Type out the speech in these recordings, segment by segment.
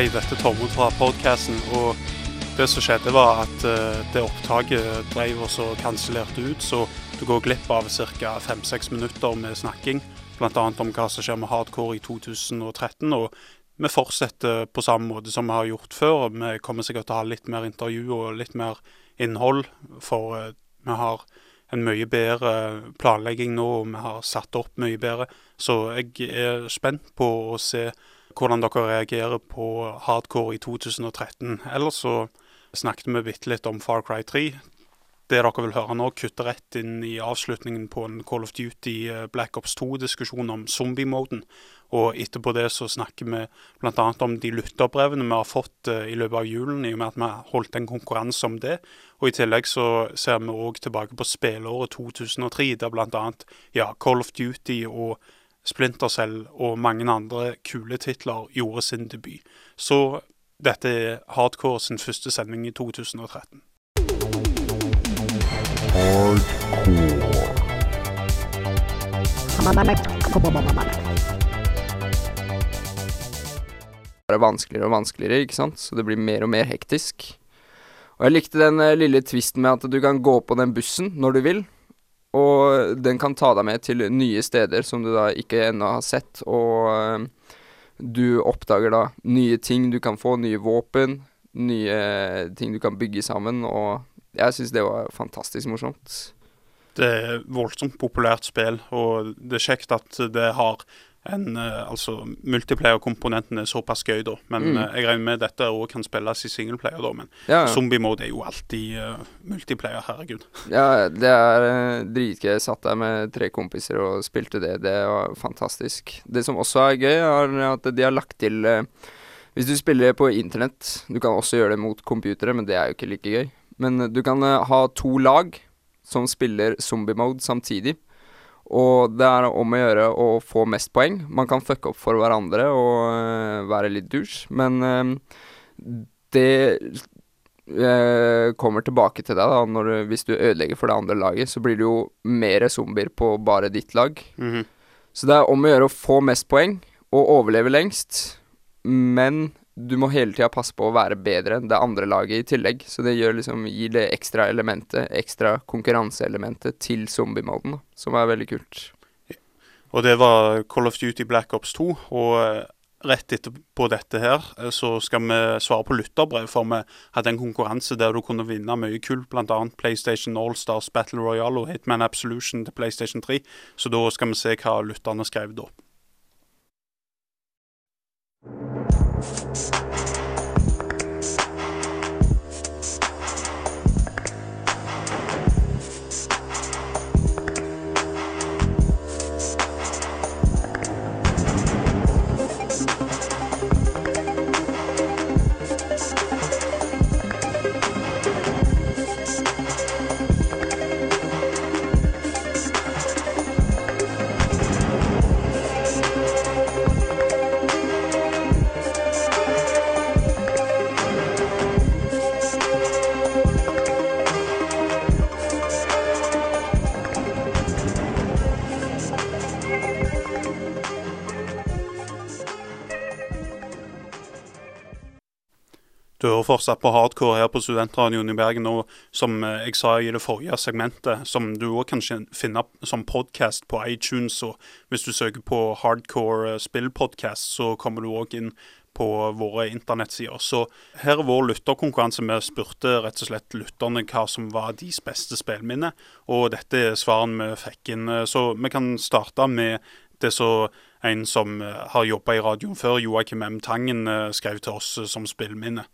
Hei, dette Tormod fra podkasten. Og det som skjedde, var at uh, det opptaket drev oss og kansellerte ut, så du går glipp av ca. fem-seks minutter med snakking. Bl.a. om hva som skjer med hardcore i 2013. Og vi fortsetter på samme måte som vi har gjort før. Vi kommer sikkert til å ha litt mer intervju og litt mer innhold, for uh, vi har en mye bedre planlegging nå, og vi har satt opp mye bedre. Så jeg er spent på å se hvordan dere reagerer på hardcore i 2013. Ellers så snakket vi bitte litt om Far Cry 3. Det dere vil høre nå, kutter rett inn i avslutningen på en Call of Duty eh, Black Ops 2-diskusjon om zombie-moden. Og etterpå det så snakker vi bl.a. om de lytterbrevene vi har fått uh, i løpet av julen, i og med at vi har holdt en konkurranse om det. Og i tillegg så ser vi òg tilbake på spillåret 2003, der bl.a. Ja, Call of Duty og Splinter Cell og mange andre kule titler gjorde sin debut. Så dette er Hardcore sin første sending i 2013. Det er vanskeligere og vanskeligere, ikke sant, så det blir mer og mer hektisk. Og jeg likte den eh, lille tvisten med at du kan gå på den bussen når du vil, og den kan ta deg med til nye steder som du da ikke ennå har sett, og uh, du oppdager da nye ting du kan få, nye våpen, nye ting du kan bygge sammen, og jeg syns det var fantastisk morsomt. Det er voldsomt populært spill, og det er kjekt at det har en, uh, altså Multiplayer-komponenten er såpass gøy, da. Men mm. uh, jeg regner med dette òg kan spilles i singleplayer, da. Men ja, zombie-mode er jo alltid uh, multiplayer, herregud. Ja, det er uh, dritgøy. Jeg satt der med tre kompiser og spilte det. Det var fantastisk. Det som også er gøy, er at de har lagt til Hvis du spiller på internett Du kan også gjøre det mot computere, men det er jo ikke like gøy. Men du kan ha to lag som spiller zombie-mode samtidig. Og det er om å gjøre å få mest poeng. Man kan fucke opp for hverandre og uh, være litt douche, men uh, det uh, kommer tilbake til deg da, du, hvis du ødelegger for det andre laget. Så blir det jo mer zombier på bare ditt lag. Mm -hmm. Så det er om å gjøre å få mest poeng og overleve lengst, men du må hele tida passe på å være bedre enn det andre laget i tillegg. Så det liksom, gir det ekstra elementet, ekstra konkurranseelementet til zombie-moden, som er veldig kult. Og det var Call of Duty Black Ops 2. Og eh, rett etterpå dette her, eh, så skal vi svare på lytterbrev. For vi hadde en konkurranse der du kunne vinne mye kult, bl.a. PlayStation Allstars Battle Royale og Hitman Absolution til PlayStation 3. Så da skal vi se hva lytterne skrev da. Hører fortsatt på hardcore her på Studentradioen i Bergen. Og som eh, jeg sa i det forrige segmentet, som du òg kan finne som podkast på iTunes. Og hvis du søker på hardcore eh, spillpodkast, så kommer du òg inn på våre internettsider. Så her er vår lytterkonkurranse. Vi spurte rett og slett lytterne hva som var deres beste spillminne. Og dette er svarene vi fikk inn. Så vi kan starte med det som en som eh, har jobba i radioen før, Joakim M. Tangen, skrev til oss som spillminne.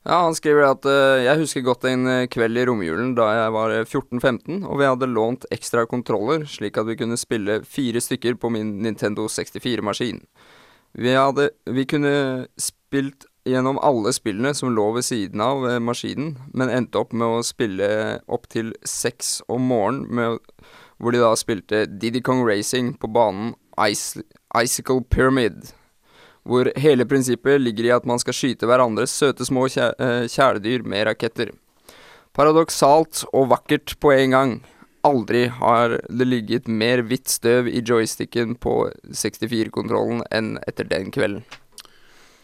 Ja, han skriver at uh, jeg husker godt en eh, kveld i romjulen da jeg var 14-15, eh, og vi hadde lånt ekstra kontroller, slik at vi kunne spille fire stykker på min Nintendo 64-maskin. Vi, vi kunne spilt gjennom alle spillene som lå ved siden av uh, maskinen, men endte opp med å spille opp til seks om morgenen, med, hvor de da spilte Diddy Kong Racing på banen Ice, Icicle Pyramid hvor hele prinsippet ligger i at man skal skyte hverandres søte små eh, kjæledyr med raketter. Paradoksalt og vakkert på en gang. Aldri har det ligget mer hvitt støv i joysticken på 64-kontrollen enn etter den kvelden.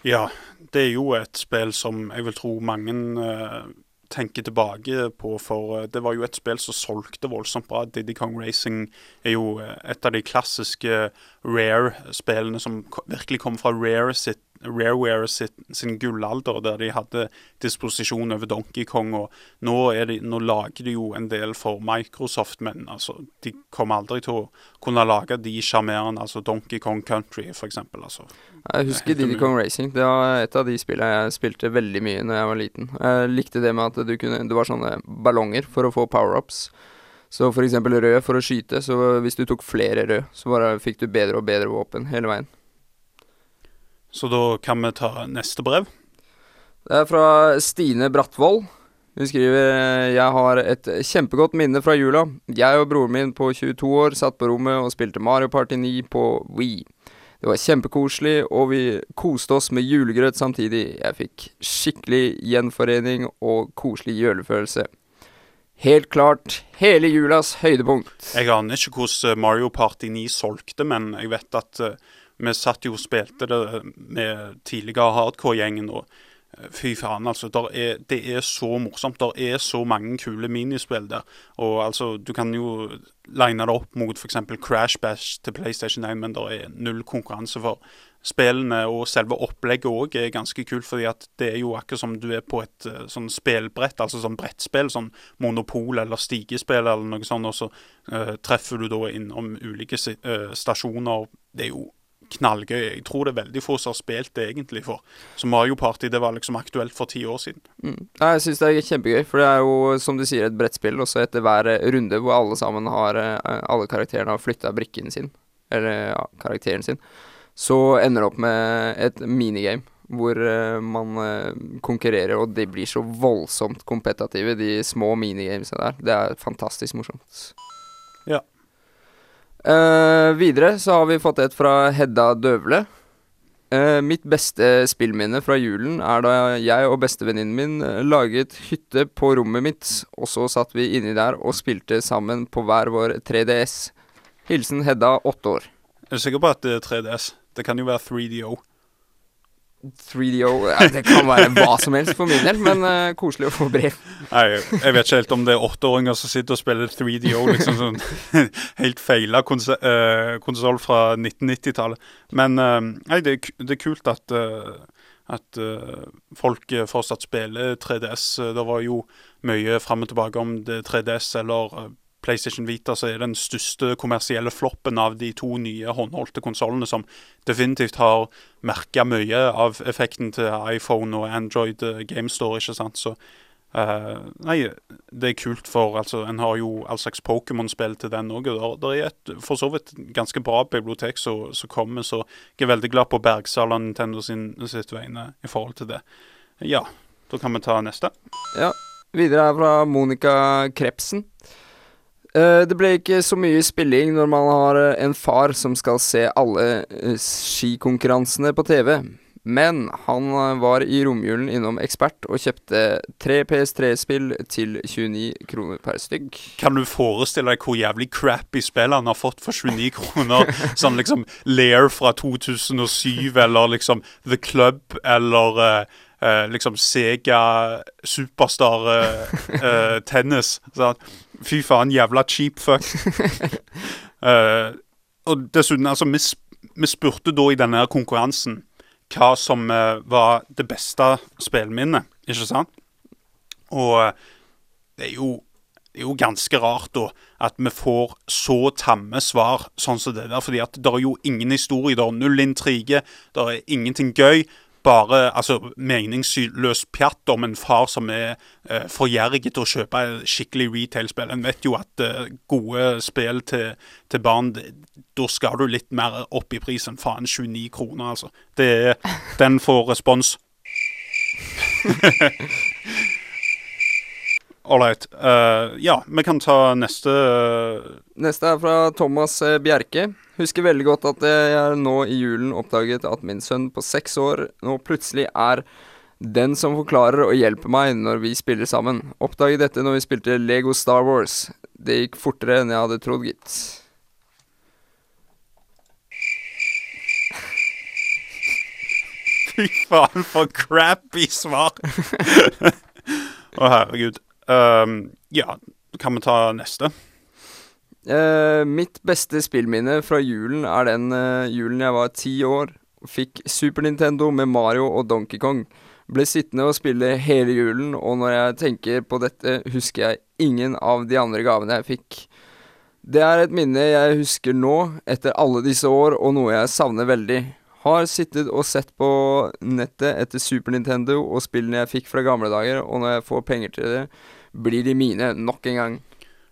Ja, det er jo et spill som jeg vil tro mange uh, tenker tilbake på, for uh, det var jo et spill som solgte voldsomt bra. Diddy Kong Racing er jo et av de klassiske Rare-spillene som virkelig kommer fra Rare sitt Rareware sin gullalder, der de hadde disposisjon over Donkey Kong. og Nå, de, nå, lager de jo en del for Microsoft, men altså, de kommer aldri til å kunne lage de sjarmerende, altså Donkey Kong Country f.eks. Altså. Jeg husker Didi Kong Racing. Det var et av de spillene jeg spilte veldig mye når jeg var liten. Jeg likte det med at du kunne, det var sånne ballonger for å få power-ups. Så f.eks. rød for å skyte, så hvis du tok flere rød, så bare fikk du bedre og bedre våpen hele veien. Så da kan vi ta neste brev. Det er fra Stine Brattvoll. Hun skriver Jeg har et kjempegodt minne fra jula. Jeg og broren min på 22 år satt på rommet og spilte Mario Party 9 på Wii. Det var kjempekoselig, og vi koste oss med julegrøt samtidig. Jeg fikk skikkelig gjenforening og koselig julefølelse. Helt klart hele julas høydepunkt. Jeg aner ikke hvordan Mario Party 9 solgte, men jeg vet at uh, vi satt jo og spilte det med tidligere hardcore-gjengen. og eh, Fy faen, altså. Er, det er så morsomt. Det er så mange kule minispill der. Og altså, Du kan jo line det opp mot f.eks. Crash Bash til PlayStation 1, men det er null konkurranse for spillene. Og selve opplegget òg er ganske kult, fordi at det er jo akkurat som du er på et uh, sånn spillbrett, altså sånn brettspill, sånn Monopol eller stigespill eller noe sånt, og så uh, treffer du da innom ulike uh, stasjoner. Det er jo knallgøy. Jeg tror det er veldig få som har spilt det egentlig for. Så Mario Party det var liksom aktuelt for ti år siden. Mm. Jeg syns det er kjempegøy, for det er jo som du sier et brettspill. Også etter hver runde hvor alle sammen har eh, Alle karakterene har flytta brikken sin, eller ja, karakteren sin. Så ender det opp med et minigame hvor uh, man konkurrerer, og de blir så voldsomt kompetative, de små minigamesene der. Det er fantastisk morsomt. Ja. Uh, videre så har vi fått et fra Hedda Døvle. Uh, mitt beste spillminne fra julen er da jeg og bestevenninnen min uh, laget hytte på rommet mitt, og så satt vi inni der og spilte sammen på hver vår 3DS. Hilsen Hedda, åtte år. Er du sikker på at det er 3DS? Det kan jo være 3DO. 3DO ja, Det kan være hva som helst for min del, men uh, koselig å få brev. Nei, jeg vet ikke helt om det er åtteåringer som sitter og spiller 3DO, liksom sånn helt feila konsoll uh, fra 1990-tallet. Men uh, nei, det, det, er kult at, at folk fortsatt spiller 3DS. Det var jo mye fram og tilbake om det 3DS eller PlayStation Vita så er den største kommersielle floppen av de to nye håndholdte konsollene, som definitivt har merka mye av effekten til iPhone og Android GameStore, Game Store. ikke sant? Så uh, Nei, det er kult, for altså, en har jo all slags Pokémon-spill til den òg. Det er et for så vidt ganske bra bibliotek som kommer, så jeg er veldig glad på Bergsala Nintendo sin, sitt vegne i forhold til det. Ja, da kan vi ta neste. Ja. Videre er fra Monica Krepsen. Uh, det ble ikke så mye spilling når man har uh, en far som skal se alle uh, skikonkurransene på TV. Men han var i romjulen innom Ekspert og kjøpte tre PS3-spill til 29 kroner per stygg. Kan du forestille deg hvor jævlig crappy spill han har fått for 29 kroner? sånn liksom Lair fra 2007, eller liksom The Club, eller Uh, liksom Sega Superstar uh, uh, tennis. Sånn. Fy faen, jævla cheap fuck. uh, og dessuten, altså, vi, vi, spurte da i denne konkurransen hva som uh, var det beste spillminnet, ikke sant? Og uh, det er jo det er jo ganske rart da, at vi får så tamme svar sånn som det der. fordi at det er jo ingen historie, det er null intrige, det er ingenting gøy bare altså, meningsløst pjatt om en far som er eh, for gjerrig til å kjøpe skikkelig retail-spill. En vet jo at eh, gode spill til, til barn, da skal du litt mer opp i pris enn faen 29 kroner, altså. Det, den får respons. Ålreit. Uh, ja, vi kan ta neste. Neste er fra Thomas eh, Bjerke. Husker veldig godt at jeg nå i julen oppdaget at min sønn på seks år nå plutselig er den som forklarer og hjelper meg når vi spiller sammen. Oppdaget dette når vi spilte Lego Star Wars. Det gikk fortere enn jeg hadde trodd, gitt. Fy faen, for crappy svar! Å, herregud. Um, ja, kan vi ta neste? Uh, mitt beste spillminne fra julen er den uh, julen jeg var ti år fikk Super Nintendo med Mario og Donkey Kong. Ble sittende og spille hele julen, og når jeg tenker på dette, husker jeg ingen av de andre gavene jeg fikk. Det er et minne jeg husker nå, etter alle disse år, og noe jeg savner veldig. Har sittet og sett på nettet etter Super Nintendo og spillene jeg fikk fra gamle dager, og når jeg får penger til det, blir de mine nok en gang.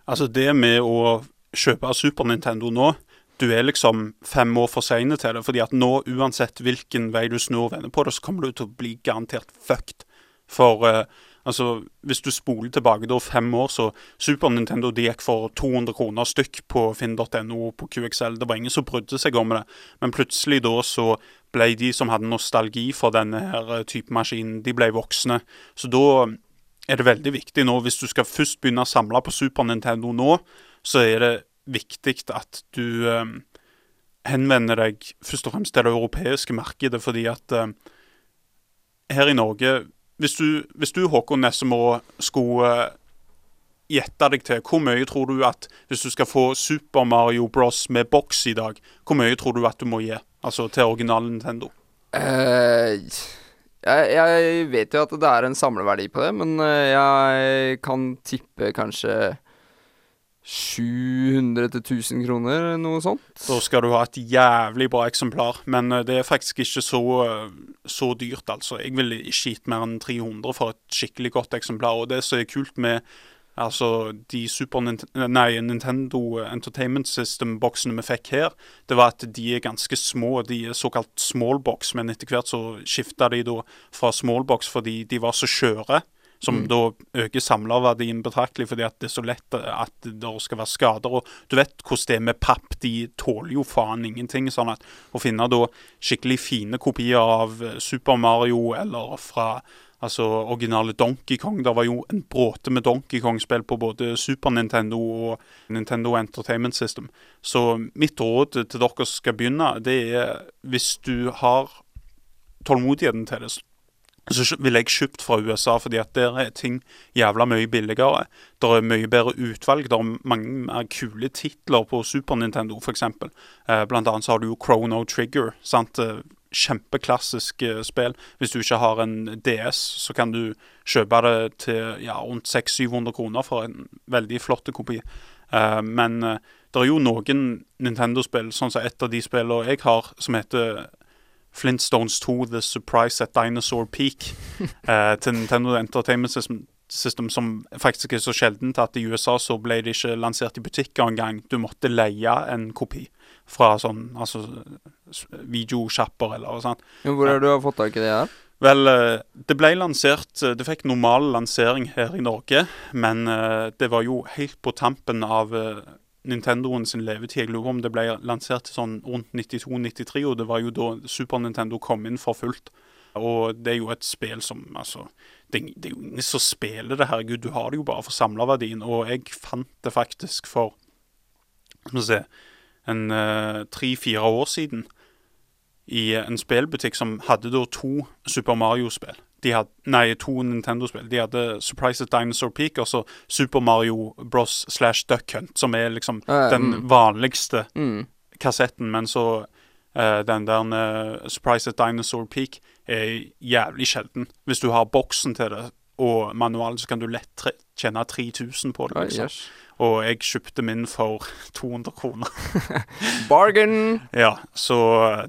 Altså, det med å kjøpe Super Nintendo nå Du er liksom fem år for seine til det. fordi at nå, uansett hvilken vei du snur og vender på det, så kommer du til å bli garantert fucked. For uh, altså, hvis du spoler tilbake da fem år, så Super Nintendo de gikk for 200 kroner stykk på finn.no på QXL. Det var ingen som brydde seg om det. Men plutselig da så ble de som hadde nostalgi for denne her eh, type maskinen, de ble voksne. Så da er det veldig viktig nå, hvis du skal først begynne å samle på Super Nintendo nå, så er det viktig at du eh, henvender deg først og fremst til det europeiske markedet, fordi at eh, her i Norge Hvis du, hvis du Håkon Nessemo, skulle eh, gjette deg til hvor mye tror du at hvis du skal få Super Mario Bros med boks i dag, hvor mye tror du at du må gi? Altså til original Nintendo? Uh, jeg, jeg vet jo at det er en samleverdi på det, men eh, jeg kan tippe kanskje 700 til 1000 kroner, noe sånt. Da skal du ha et jævlig bra eksemplar, men eh, det er faktisk ikke så, eh, så dyrt, altså. Jeg ville ikke gitt mer enn 300 for et skikkelig godt eksemplar. Og det som er kult med altså, de Super Nint nei, Nintendo Entertainment System-boksene vi fikk her, det var at de er ganske små. De er såkalt smallbox, men etter hvert så skifta de da fra smallbox fordi de var så skjøre. Som Mm. da øker samlerverdien betraktelig, fordi at det er så lett at det skal være skader. Og du vet hvordan det er med papp, de tåler jo faen ingenting. Sånn at å finne da skikkelig fine kopier av eh, Super Mario eller fra altså originale Donkey Kong Det var jo en bråte med Donkey Kong-spill på både Super Nintendo og Nintendo Entertainment System. Så mitt råd til dere som skal begynne, det er hvis du har tålmodigheten til det, så ville jeg kjøpt fra USA, fordi at der er ting jævla mye billigere. Det er mye bedre utvalg. Det er mange mer kule titler på Super Nintendo, f.eks. Eh, blant annet så har du jo Chrono Trigger. sant? Eh, Kjempeklassisk eh, spill. Hvis du ikke har en DS, så kan du kjøpe det til ja, rundt 600-700 kroner for en veldig flott kopi. Eh, men det er jo noen Nintendo-spill, sånn som et av de spillene jeg har, som heter Flintstones 2 The Surprise at Dinosaur Peak eh, til Nintendo Entertainment System, System, som faktisk er så sjeldent at i USA så ble det ikke lansert i butikker engang. Du måtte leie en kopi fra sånn altså videosjapper eller noe sånt. Men hvor har du fått tak i det her? Vel, eh, det ble lansert eh, Det fikk normal lansering her i Norge, men eh, det var jo helt på tampen av eh, Nintendoen sin levetid. Jeg lurer om det ble lansert sånn rundt 92-93, og det var jo da Super Nintendo kom inn for fullt. Og det er jo et spill som Altså, det, det er jo ingen som spiller det, herregud. Du har det jo bare for samlerverdien. Og jeg fant det faktisk for Skal vi se en tre-fire år siden i en spillbutikk som hadde da to Super Mario-spill. De hadde, nei, to Nintendo-spill. De hadde Surprise at Dinosaur Peak og så Super Mario Bros slash Duck Hunt, som er liksom ja, den mm. vanligste Mm. kassetten. Men så uh, den der uh, Surprise at Dinosaur Peak er jævlig sjelden. Hvis du har boksen til det og manualen, så kan du lett tjene 3000 på det. Liksom. jøss. Og jeg kjøpte min for 200 kroner. Bargain! Ja, så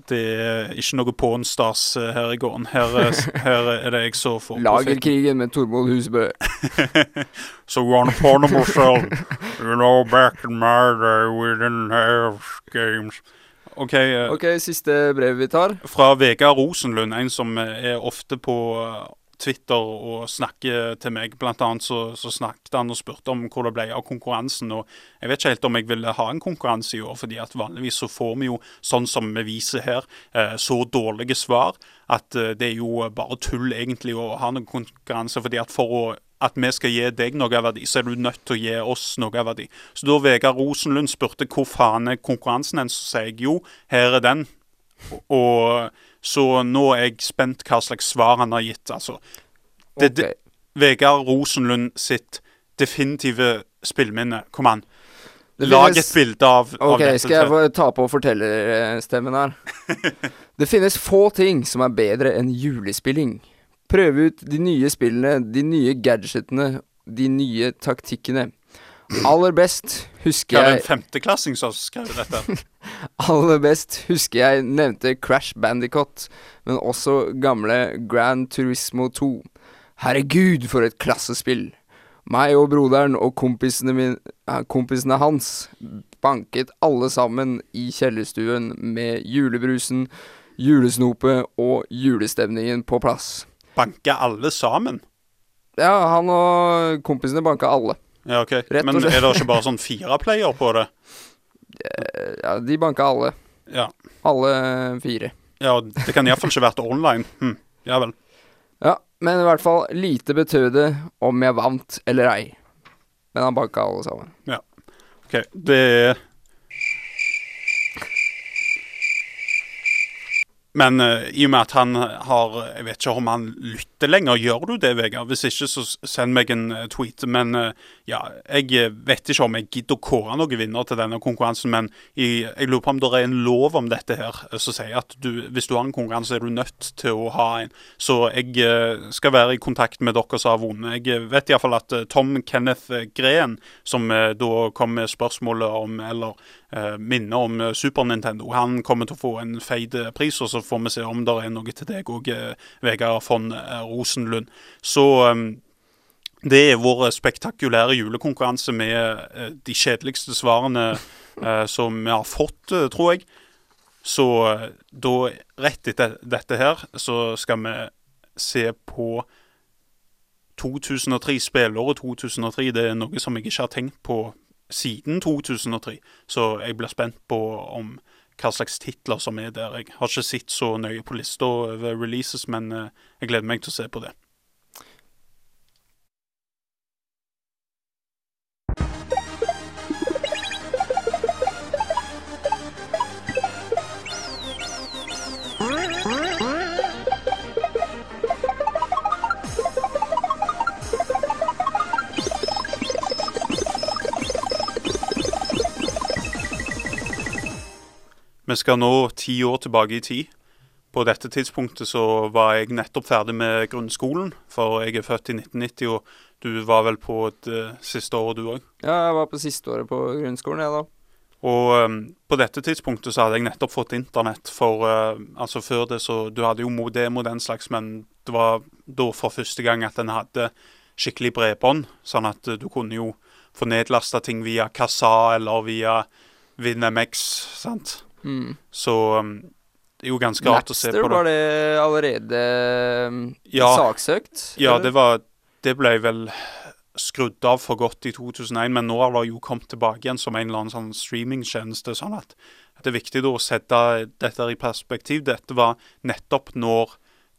det er ikke noe pornstas eh, her i gården. Her, er- her er det jeg så for. Lagerkrigen med Tormod Husebø. So you want to porn yourself? You know, back in my day we didn't have games. OK. eh, Ok, siste brev vi tar. Fra Vegard Rosenlund, en som eh, er ofte på eh, Twitter og snakker til meg. Blant annet så, så snakket han og spurte om hvor det ble av konkurransen. Og jeg vet ikke helt om jeg ville ha en konkurranse i år, fordi at vanligvis så får vi jo, sånn som vi viser her, eh, så dårlige svar at eh, det er jo bare tull egentlig å ha noen konkurranse. fordi at for å at vi skal gi deg noe av verdi, så er du nødt til å gi oss noe av verdi. Så da Vegard Rosenlund spurte hvor faen er konkurransen hen, så sier jeg jo, her er den. Og Så nå er jeg spent hva slags svar han har gitt. Altså, det, okay. det, Vegard Rosenlund sitt definitive spillminne. Kom an. Lag et bilde av, av Ok, dette. skal jeg ta på fortellerstemmen her? Det finnes få ting som er bedre enn julespilling. Prøve ut de nye spillene, de nye gadgetene, de nye taktikkene. Aller best husker jeg det en femteklassing som skrev dette? Aller best husker jeg nevnte Crash Bandicoot, men også gamle Grand Turismo 2. Herregud, for et klassespill! Meg og broderen og kompisene, min, kompisene hans banket alle sammen i kjellerstuen med julebrusen, julesnopet og julestemningen på plass. Banka alle sammen? Ja, han og kompisene banka alle. Ja, ok. Men er det ikke bare sånn fire player på det? Eh, Ja, de banka alle. Ja. Alle fire. ja det kan iallfall ikke vært online. Hm. Ja vel. Ja, men i hvert fall lite betød det om jeg vant eller ei. Men han banka alle sammen. Ja. Ok, det er Men uh, i og med at han har Jeg vet ikke om han lytter lenger. Gjør du det, Vegard? Hvis ikke, så send meg en eh, tweet. Men eh, ja, jeg eh, vet ikke om jeg gidder å kåre noen vinner til denne konkurransen. Men jeg lurer på om det er en lov om dette her som sier at du, hvis du har en konkurranse, er du nødt til å ha en. Så jeg skal være i kontakt med dere som har vunnet. Jeg vet iallfall at Tom Kenneth Green, som da kom med spørsmålet om, eller minner om Super Nintendo, han kommer til å få en feit pris, og så får vi se om det er noe til deg òg, Vegard eh, Rosenlund. Så eh, det er vår spektakulære julekonkurranse med eh, de kjedeligste svarene eh, som vi har fått, eh, tror jeg. Så da, rett etter dette her, så skal vi se på 2003, spillåret 2003. Det er noe som jeg ikke har tenkt på siden 2003. Så jeg blir spent på om hva slags titler som er der. Jeg har ikke sett så nøye på lista over releases, men eh, jeg gleder meg til å se på det. Vi skal nå ti år tilbake i tid. På dette tidspunktet så var jeg nettopp ferdig med grunnskolen, for jeg er født i 1990, og du var vel på et eh, siste året du òg. Ja, jeg var på siste året på grunnskolen, jeg, da. Og um, på dette tidspunktet så hadde jeg nettopp fått internett, for uh, altså før det så Du hadde jo modem og den slags, men det var da for første gang at en hadde skikkelig bredbånd, sånn at uh, du kunne jo få nedlasta ting via Kassa eller via WinMX, sant. Mm. Så um, det er jo ganske rart å se på det. var det allerede um, Ja. saksøkt? Ja, det var Det ble vel skrudd av for godt i 2001, men nå har det jo kommet tilbake igjen som en eller annen sånn streamingtjeneste. Sånn at det er viktig da å sette dette i perspektiv. Dette var nettopp når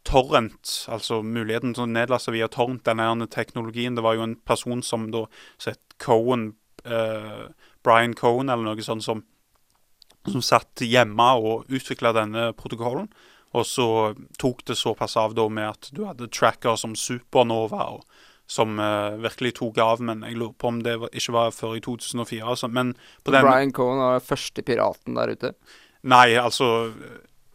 torrent, altså muligheten til å nedlaste via torrent, denne teknologien Det var jo en person som da het Cohen, eh, Brian Cohen eller noe sånt, som, som satt hjemme og utvikla denne protokollen. Og så tok det såpass av da med at du hadde tracker som Supernova, og, som uh, virkelig tok av. Men jeg lurer på om det var, ikke var før i 2004. Altså. Men på den Brian Cohen var den første piraten der ute. Nei, altså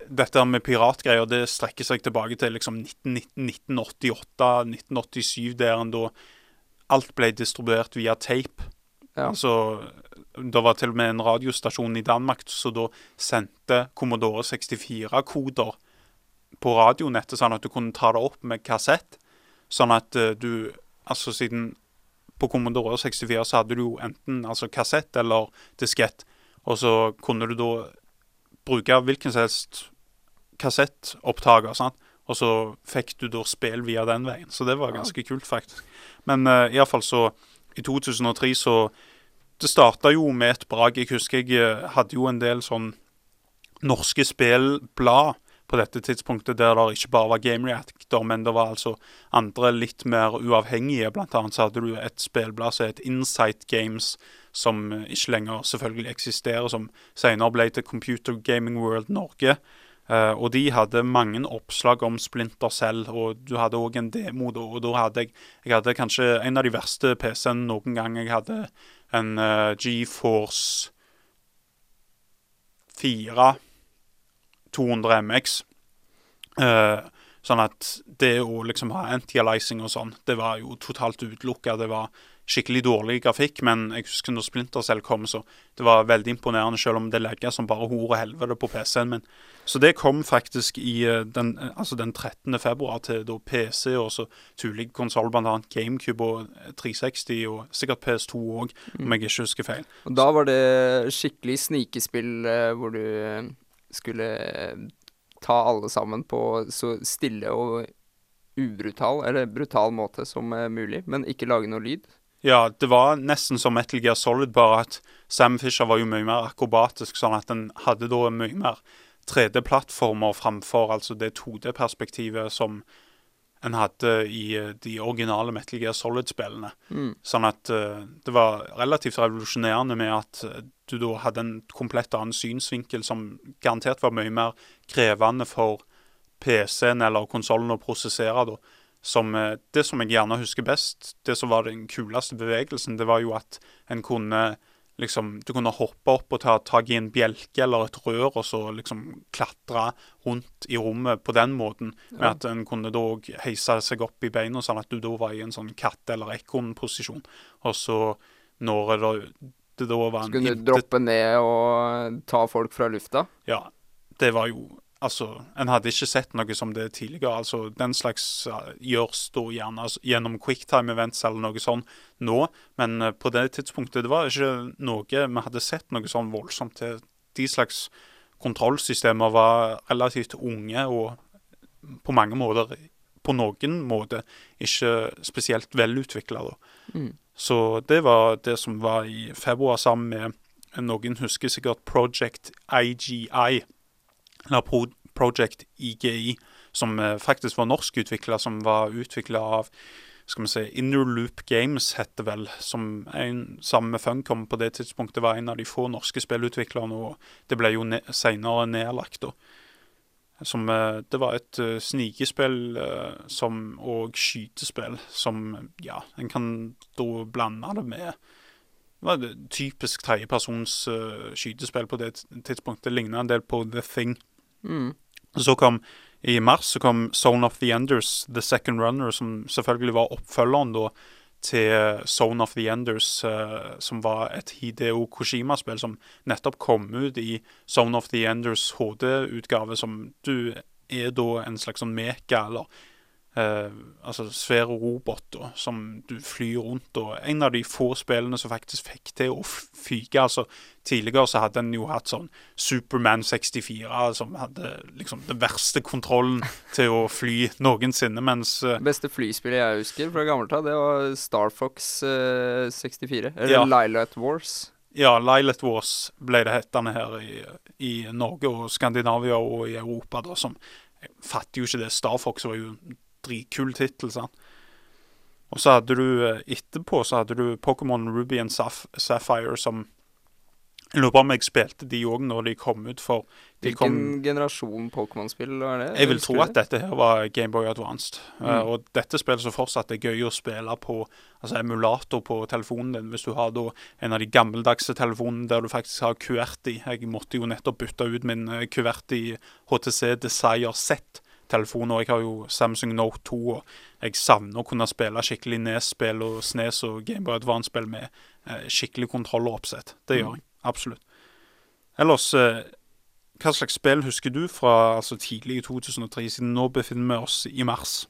Dette med piratgreier det strekker seg tilbake til liksom 1988-1987, der en da alt ble distribuert via tape. Ja. Altså, Det var til og med en radiostasjon i Danmark som da sendte Commodore 64-koder på radionettet, sånn at du kunne ta det opp med kassett. Sånn at eh, du Altså siden på Commodore 64 så hadde du jo enten altså kassett eller diskett, og så kunne du da bruke hvilken som helst kassettopptaker, sant? og så fikk du da spill via den veien. Så det var ganske kult, faktisk. Men uh, iallfall så I 2003 så Det starta jo med et brak. Jeg husker jeg eh, hadde jo en del sånn norske spillblad på dette tidspunktet der det ikke bare var Game Reactor, men det var altså andre litt mer uavhengige. Blant annet så hadde du et spillblad som het Insight Games, som eh, ikke lenger selvfølgelig eksisterer, som senere ble til Computer Gaming World Norge. Eh, og de hadde mange oppslag om Splinter selv, og du hadde òg en demo da. Og da hadde jeg, jeg hadde kanskje en av de verste PC-ene noen gang. Jeg hadde en uh, GeForce 4 200 MX. Uh, sånn at det å liksom ha anti-alizing og sånn, det var jo totalt utelukka. Det var skikkelig dårlig grafikk, men jeg husker når Splinter selv kom, så det var veldig imponerende, selv om det legger som bare hor og helvete på PC-en min. Så det kom faktisk i eh, den, eh, altså den 13. februar til da PC og så tullige konsoll, bl.a. GameCube og 360, eh, og sikkert PS2 òg, om jeg ikke husker feil. Og da var det skikkelig snikespill hvor du skulle ta alle sammen på så stille og ubrutal, eller brutal måte som mulig, men ikke lage noe lyd. Ja, det var nesten som Metal Gear Solid, bare at Sam Fisher var jo mye mer akrobatisk, sånn at den hadde da mye mer 3D-plattformer framfor altså det 2D-perspektivet som en hadde i eh, de originale Metal Gear Solid-spillene. Mm. Sånn at uh, det var relativt revolusjonerende med at uh, du da hadde en komplett annen synsvinkel som garantert var mye mer krevende for PC-en eller konsollen å prosessere. da som uh, Det som jeg gjerne husker best, det som var den kuleste bevegelsen, det var jo at en kunne liksom Du kunne hoppe opp og ta tak i en bjelke eller et rør, og så liksom klatre rundt i rommet på den måten. Med at en kunne da òg heise seg opp i beina, sånn at du da var i en sånn katt- eller ekornposisjon. Og så når det, det da var en Så kunne du droppe ned og ta folk fra lufta? Ja. Det var jo Altså, En hadde ikke sett noe som det tidligere. altså Den slags gjøres da gjerne altså, gjennom quicktime events eller noe sånt nå, men uh, på det tidspunktet det var ikke noe vi hadde sett noe sånn voldsomt til. De slags kontrollsystemer var relativt unge og på mange måter på noen måte ikke spesielt velutvikla. Mm. Så det var det som var i februar sammen med Noen husker sikkert Project IGI eller Pro Project IGI, som eh, faktisk var norskutvikla, som var utvikla av skal vi si, Innerloop Games, heter vel, som en, sammen med Funcom på det tidspunktet var en av de få norske spillutviklerne, og det ble jo ne senere nedlagt. da. Som, eh, det var et uh, snikespill uh, som, og skytespill som Ja, en kan da blande det med det var et typisk tredjepersons uh, skytespill på det tidspunktet. Det ligna en del på The Thing. Mm. Så kom i mars så kom Zone of the Enders, The Second Runner, som selvfølgelig var oppfølgeren da til Zone of the Enders, uh, som var et Hideo Koshima-spill som nettopp kom ut i Zone of the Enders HD-utgave, som du er da en slags sånn meka, eller Uh, altså svære roboter som du flyr rundt. og En av de få spillene som faktisk fikk til å fyke. altså Tidligere så hadde en jo hatt sånn Superman 64, som hadde liksom den verste kontrollen til å fly noensinne, mens eh, Beste flyspillet jeg husker fra gammelt av, det var Star Fox eh, 64. Eller Ja. Lilat Wars. Ja, Lilat Wars ble det hetende her i, i Norge og Skandinavia og i Europa, da, som Jeg fatter jo ikke det. Star Fox var jo dritkul tittel, sant. Og så hadde du eh, etterpå så hadde du Pokémon Ruby and Saph Sapphire som Jeg lurer på om jeg spilte de òg når de kom ut, for de Hvilken kom generasjon Pokémon-spill var det? Jeg vil tro at dette her var Gameboy Advanced. Mm. Uh, og dette spillet som fortsatt er gøy å spille på altså emulator på telefonen din, hvis du har da en av de gammeldagse telefonene der du faktisk har QWERTY. Jeg måtte jo nettopp bytte ut min kuvert QWERTY HTC Desire Z-telefon, og jeg har jo Samsung Note 2. og Jeg savner å kunne spille skikkelig NES-spill og SNES og Gameboy Advance-spill med eh, skikkelig oppsett, Det gjør Mm. jeg. Absolutt. Ellers eh, hva slags spill husker du fra altså, tidlig i 2003, siden nå befinner vi oss i mars?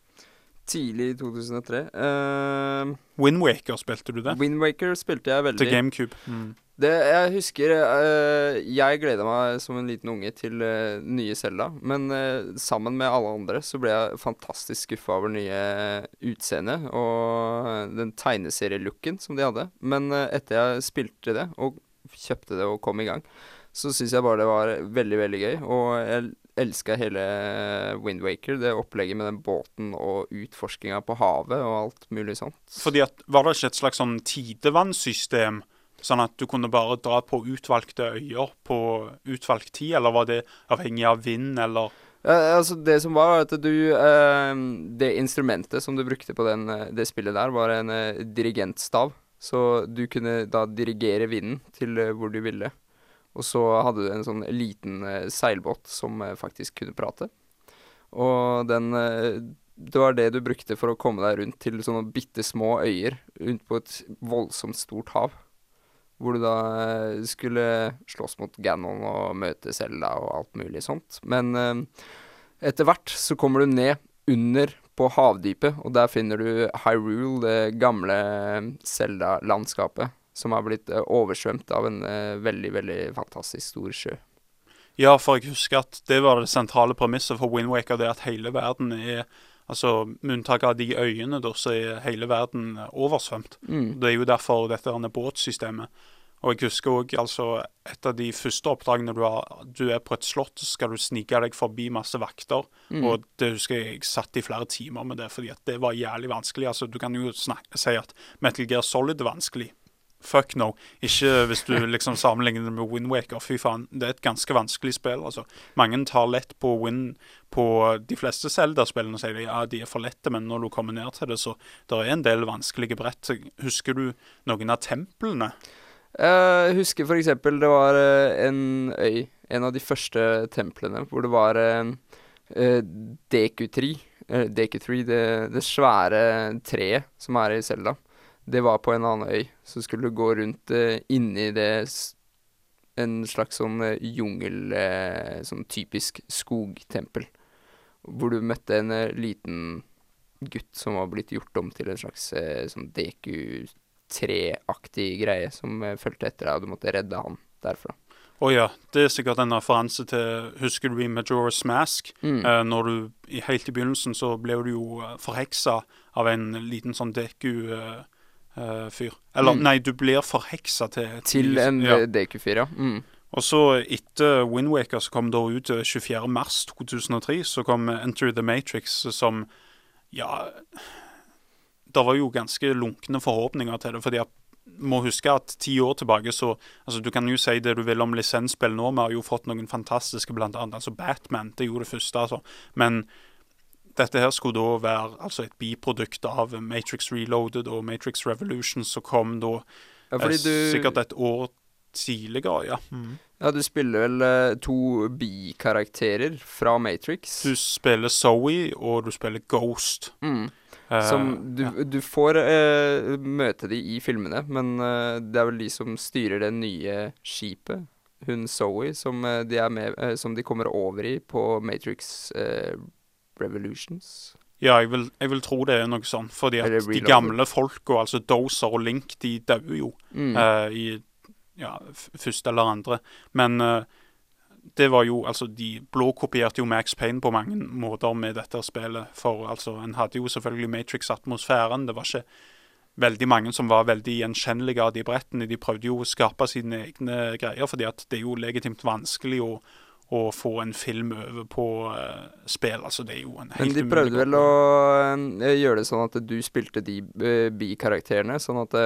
Tidlig i 2003. Uh, Windwaker, spilte du det? Windwaker spilte jeg veldig. Til GameCube. Mm. Det, jeg husker uh, Jeg gleda meg som en liten unge til uh, nye Selda. Men uh, sammen med alle andre så ble jeg fantastisk skuffa over nye utseendet og den tegneserielooken som de hadde. Men etter jeg spilte det, og kjøpte det og kom i gang, så syns jeg bare det var veldig, veldig gøy. Og jeg elska hele Windwaker, det opplegget med den båten og utforskinga på havet og alt mulig sånt. Fordi at, Var det ikke et slags sånn tidevannssystem Sånn at du kunne bare dra på utvalgte øyer på utvalgt tid, eller var det avhengig av vind, eller Ja, altså Det som var, var at du eh, Det instrumentet som du brukte på den, eh, det spillet der, var en eh, dirigentstav. Så du kunne da dirigere vinden til eh, hvor du ville. Og så hadde du en sånn liten eh, seilbåt som eh, faktisk kunne prate. Og den eh, Det var det du brukte for å komme deg rundt til sånne bitte små øyer rundt på et voldsomt stort hav. Hvor du da skulle slåss mot Ganon og møte Selda og alt mulig sånt. Men etter hvert så kommer du ned under på havdypet, og der finner du Hyrule, det gamle Selda-landskapet. Som har blitt eh, oversvømt av en eh, veldig, veldig fantastisk stor sjø. Ja, for jeg husker at det var det sentrale premisset for Windwaker, det at hele verden er Altså, med unntak av de øyene, da, så er hele verden oversvømt. Mm. Det er jo derfor dette denne båtsystemet. Og jeg husker òg altså, et av de første oppdragene du har Du er på et slott, så skal du snike deg forbi masse vakter. Mm. Og det husker jeg jeg satt i flere timer med det, fordi at det var jævlig vanskelig. Altså, Du kan jo si at Metal Gear Solid er vanskelig. Fuck no. Ikke hvis du liksom sammenligner det med Windwaker. Fy faen, det er et ganske vanskelig spill. altså. Mange tar lett på Wind på de fleste Zelda-spillene. sier ja, de er for lette, men når du kommer ned til det, så det er en del vanskelige brett. Husker du noen av templene? Eh, Jeg husker eksempel det var eh, en øy, en av de første templene, hvor det var uh, Deku-tri. Uh, Deku-tree, det, det svære treet som er i Selda. Det var på en annen øy. Så skulle du gå rundt uh, inni det En slags sånn uh, jungel uh, Sånn typisk skogtempel. Hvor du møtte en liten gutt som var blitt gjort om til en slags sånn Deku treaktig greie som fulgte etter deg, og du måtte redde han derfra. Å ja, det er sikkert en referanse til Husker du i Majora's Mask? Mm. Eh, når du, Helt i begynnelsen så ble du jo eh, forheksa av en liten sånn Deku-fyr. Eller Mm. nei, du blir forheksa til Til en ja. ja. DQ4, ja. Mm. Og så etter Windwaker, som kom da ut eh, 24. mars 2003, så kom eh, Enter the Matrix, som Ja Det var jo ganske lunkne forhåpninger til det. fordi at må huske at ti år tilbake så altså Du kan jo si det du vil om lisensspill nå. Vi har jo fått noen fantastiske, blant annet altså Batman. Det er jo det første, altså. Men dette her skulle da være altså et biprodukt av Matrix Reloaded og Matrix Revolution, som kom da ja eh, du sikkert et år tidligere, ja. Ja, du spiller vel eh, to bikarakterer fra Matrix. Du spiller Zoe, og du spiller Ghost. Mm. Eh, Som du, ja. du får eh, møte de i filmene, men eh, det er vel de som styrer det nye skipet. Hun Zoe, som, de, med, som de kommer over i på Matrix eh, Revolutions. Ja, jeg vil, jeg vil tro det er noe sånn. Fordi at de gamle folka, altså Dozer og Link, de dauer jo Mm. uh, i ja, første eller andre. Men uh, det var jo Altså, de blåkopierte jo Max Payne på mange måter med dette spillet. For altså, en hadde jo selvfølgelig Matrix-atmosfæren. Det var ikke veldig mange som var veldig gjenkjennelige av de brettene. De prøvde jo å skape sine egne greier, fordi at det er jo legitimt vanskelig å, å få en film over på eh, spill. Altså, det er jo en Men de prøvde vel å eh, gjøre det sånn at du spilte de eh, bikarakterene, sånn at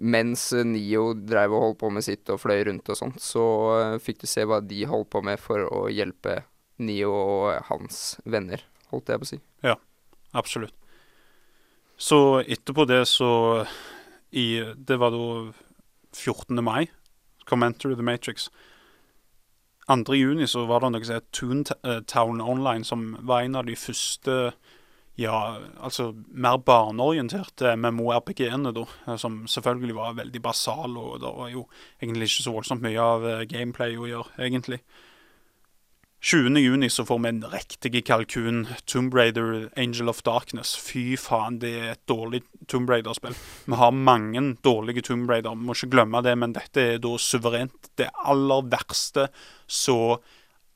mens Nio dreiv og holdt på med sitt og fløy rundt og sånt, så fikk du se hva de holdt på med for å hjelpe Nio og hans venner, holdt jeg på å si. Ja, Absolutt. Så etterpå det så i, Det var da 14. mai. Kom Enter the Matrix. 2. juni så var det noe som het Toontown Online, som var en av de første ja, altså mer barneorienterte MMO-RPG-ene, da. eh, Som selvfølgelig var veldig basale, og det var jo egentlig ikke så voldsomt mye av eh, gameplay å gjøre, egentlig. 20. juni så får vi en riktig kalkun. Tomb Raider, Angel of Darkness. Fy faen, det er et dårlig Tomb Raider-spill. Vi har mange dårlige Tomb Raider, vi må ikke glemme det, men dette er da suverent det aller verste som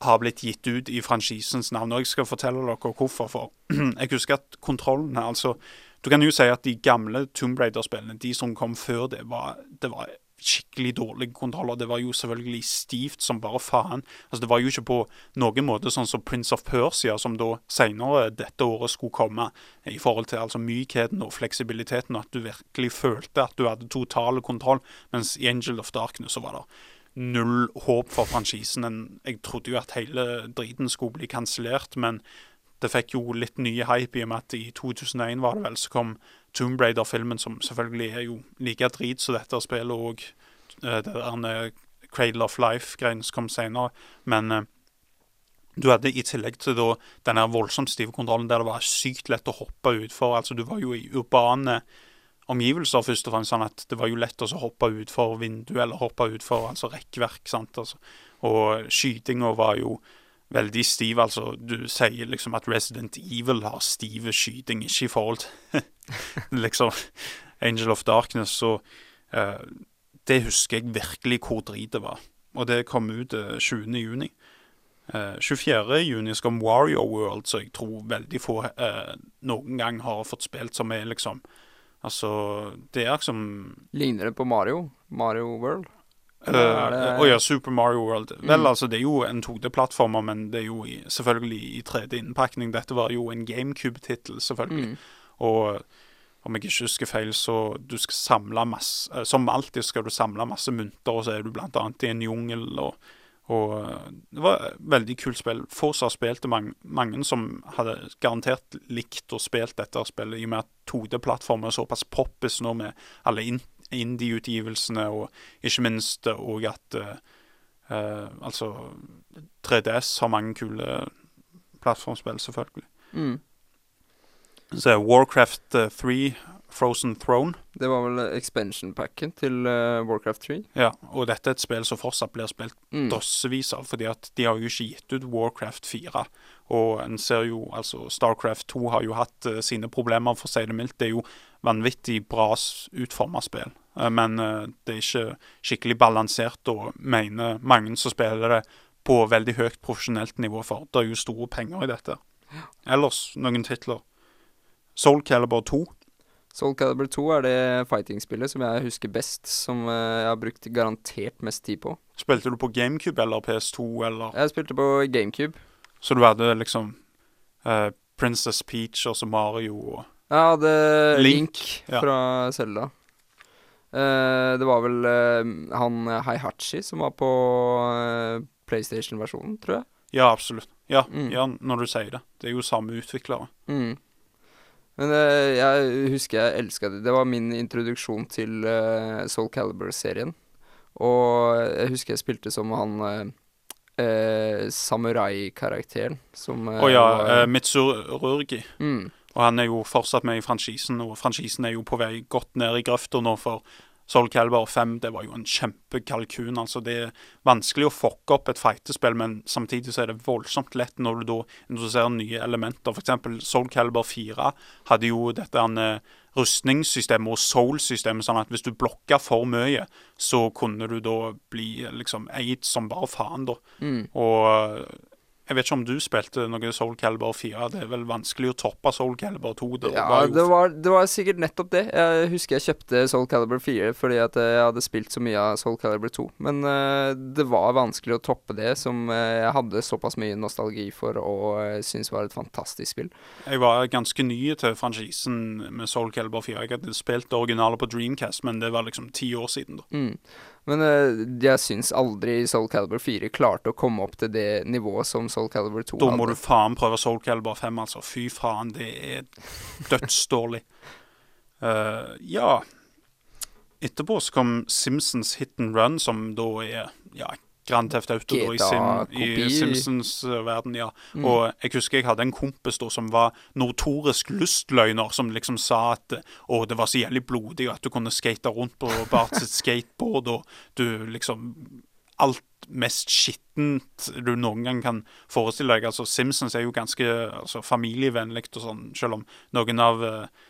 har blitt gitt ut i franchisens navn. Og jeg skal fortelle dere hvorfor. For jeg husker at kontrollene altså Du kan jo si at de gamle Tomb Raider-spillene, de som kom før det, var, det var skikkelig dårlige og Det var jo selvfølgelig stivt som bare faen. Altså Det var jo ikke på noen måte sånn som Prince of Persia, som da senere dette året skulle komme, i forhold til altså mykheten og fleksibiliteten, og at du virkelig følte at du hadde total kontroll. Mens i Angel of Darkness så var det null håp for franchisen. Jeg trodde jo at hele driten skulle bli kansellert, men det fikk jo litt nye hype i og med at i 2001 var det vel, så kom Tomb Raider-filmen, som selvfølgelig er jo like drit som dette spillet, og uh, det der Cradle of Life-greien som kom senere. Men uh, du hadde i tillegg til da denne voldsomt stive kontrollen der det var sykt lett å hoppe utfor. Altså, du var jo i urbane omgivelser, først og fremst. sånn at Det var jo lett å hoppe utfor vinduet eller hoppe utfor altså rekkverk. sant, altså. Og skytinga var jo veldig stiv. Altså, du sier liksom at Resident Evil har stive skyting, ikke i forhold til liksom Angel of Darkness. Så eh, det husker jeg virkelig hvor drit det var. Og det kom ut eh, 20. juni. Uh, 24. juni skal Wario World, så jeg tror veldig få eh, noen gang har fått spilt, som er liksom Altså, det er liksom Ligner det på Mario? Mario World? Å uh, oh ja, Super Mario World. Mm. Vel, altså, det er jo en 2D-plattformer, men det er jo i, selvfølgelig i 3D-innpakning. Dette var jo en GameCube-tittel, selvfølgelig. Mm. Og om jeg ikke husker feil, så du skal samle masse eh, Som alltid skal du samle masse mynter, og så er du blant annet i en jungel. Og, og eh, det var et veldig kult spill. Forsa spilte mange, mange som hadde garantert likt å spilt dette spillet, i og med at 2D-plattformen er såpass poppis nå med alle indie-utgivelsene, og ikke minst òg at uh, uh, Altså 3DS har mange kule plattformspill, selvfølgelig. Mm. Så er Warcraft 3 eh, Frozen Throne. Det var vel expansion-packen til uh, Warcraft 3. Ja, og dette er et spill som fortsatt blir spilt mm. drossevis av, fordi at de har jo ikke gitt ut Warcraft 4. Og en ser jo, altså Starcraft 2 har jo hatt uh, sine problemer, for å si det mildt. Det er jo vanvittig bra utforma spill, uh, men det er ikke skikkelig balansert, og mener mange som spiller det på veldig høyt profesjonelt nivå, for det er jo store penger i dette. Ellers noen titler. Soul Calibur 2. Soul Calibur 2 er det fighting-spillet som jeg husker best, som uh, jeg har brukt garantert mest tid på. Spilte du på GameCube eller PS2, eller? Jeg spilte på GameCube. Så du hadde liksom uh, Princess Peach og så Mario og Jeg hadde Link, Link fra Selda. Uh, eh, det var vel han Heihachi som var på PlayStation-versjonen, tror jeg. Ja, absolutt. Ja, mm. ja, når du sier det. Det er jo samme utviklere. Mm. Men uh, jeg husker jeg elska det. Det var min introduksjon til uh, Soul Caliber-serien. Og jeg husker jeg spilte som han uh, samurai-karakteren som Å oh, ja, uh, Mitsururgi. Mm. Og han er jo fortsatt med i franchisen, og franchisen er jo på vei godt ned i grøfta nå, for Soul Calibur 5 det var jo en kjempekalkun. altså Det er vanskelig å fucke opp et fightespill, men samtidig så er det voldsomt lett når du da introduserer nye elementer. F.eks. Soul Calibur 4 hadde jo dette uh, rustningssystemet og soul-systemet, sånn at hvis du blokka for mye, så kunne du da bli liksom eid som bare faen, da. Mm. Og jeg vet ikke om du spilte noe Soul Calibur 4. Det er vel vanskelig å toppe Soul Calibur 2. Det ja, var det, var, det var, sikkert nettopp det. Jeg husker jeg kjøpte Soul Calibur 4 fordi at jeg hadde spilt så mye av Soul Calibur 2. Men uh, det var vanskelig å toppe det, som uh, jeg hadde såpass mye nostalgi for og uh, syntes var et fantastisk spill. Jeg var ganske ny til franchisen med Soul Calibur 4. Jeg hadde spilt det originale på Dreamcast, men det var liksom ti år siden. da. Mm. Men uh, jeg syns aldri Soul Calibur 4 klarte å komme opp til det nivået som Soul Calibur 2 hadde. Da må du faen prøve Soul Calibur 5, altså. Fy faen, det er dødsdårlig. Uh, ja Etterpå så kom Simpsons Hit and Run, som da er ja, Grand Theft Auto da, i, Sim, i Simpsons-verden, ja. Mm. Og jeg husker jeg hadde en kompis da som var notorisk lystløgner, som liksom sa at å, det var så jævlig blodig at du kunne skate rundt på Bart sitt skateboard, og du liksom Alt mest skittent du noen gang kan forestille deg. Altså Simpsons er jo ganske altså, familievennlig og sånn, selv om noen av uh,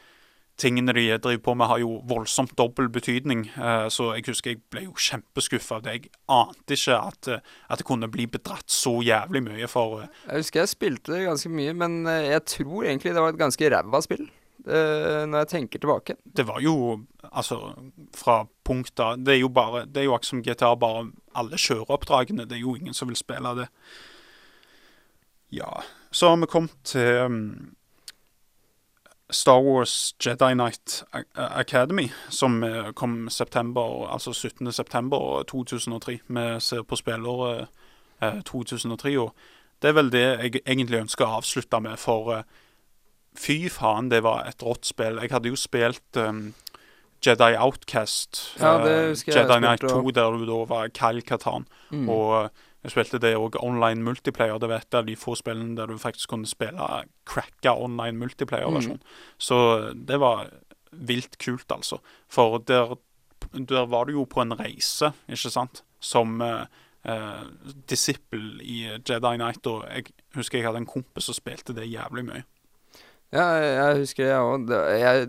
tingene de driver på med, har jo voldsomt dobbel betydning. Eh, så jeg husker jeg ble jo kjempeskuffa. Jeg ante ikke at, eh, at, det kunne bli bedratt så jævlig mye for eh, Jeg husker jeg spilte det ganske mye, men jeg tror egentlig det var et ganske ræva spill. når jeg tenker tilbake. Det var jo Altså, fra punkter. Det er jo bare, det er jo akkurat som GTA, bare alle kjøreoppdragene. Det er jo ingen som vil spille det. Ja Så har vi kommet til um, Star Wars Jedi Knight Academy, som eh, kom september, altså 17. september 2003. Vi ser på spilleåret eh, 2003. og Det er vel det jeg egentlig ønsker å avslutte med, for eh, fy faen, det var et rått spill. Jeg hadde jo spilt um, Jedi Outcast, ja, Jedi Knight 2, der du da var Kyle Katan. Mm. Og jeg spilte det òg online multiplayer. Det var et av de få spillene der du faktisk kunne spille cracka online multiplayer-versjon. Mm. Så det var vilt kult, altså. For der, der, var du jo på en reise, ikke sant, som eh, eh, disippel i Jedi Knight. Og jeg husker jeg hadde en kompis som spilte det jævlig mye. Ja, jeg husker jeg òg. Jeg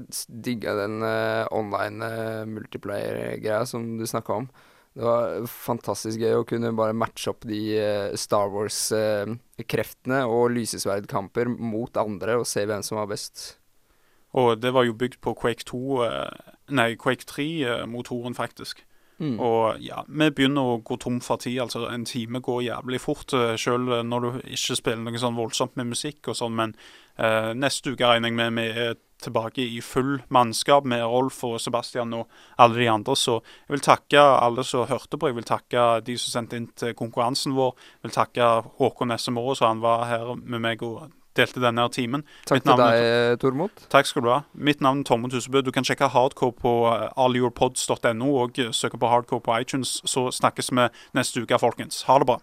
digga den uh, online uh, multiplayer-greia som du snakka om. Det var fantastisk gøy å kunne bare matche opp de uh, Star Wars-kreftene uh, og lysesverdkamper mot andre og se hvem som var best. Og det var jo bygd på Quake 2 uh, Nei, Quake 3-motoren, faktisk. Mm. Og ja, vi begynner å gå tom for tid. Altså, en time går jævlig fort, selv når du ikke spiller noe sånn voldsomt med musikk og sånn, men neste uke regner jeg med vi er tilbake i full mannskap med Rolf og Sebastian og alle de andre. Så jeg vil takke alle som hørte på. Jeg vil takke de som sendte inn til konkurransen vår. Jeg vil takke Håkon Nessemåre så han var her med meg og delte denne timen. Takk til deg, Tormod. Takk skal du ha. Mitt navn er Tormod Husebø. Du kan sjekke hardcore på eh, allyourpods.no og søke på hardcore på iTunes. Så snakkes vi neste uke, folkens. Ha det bra.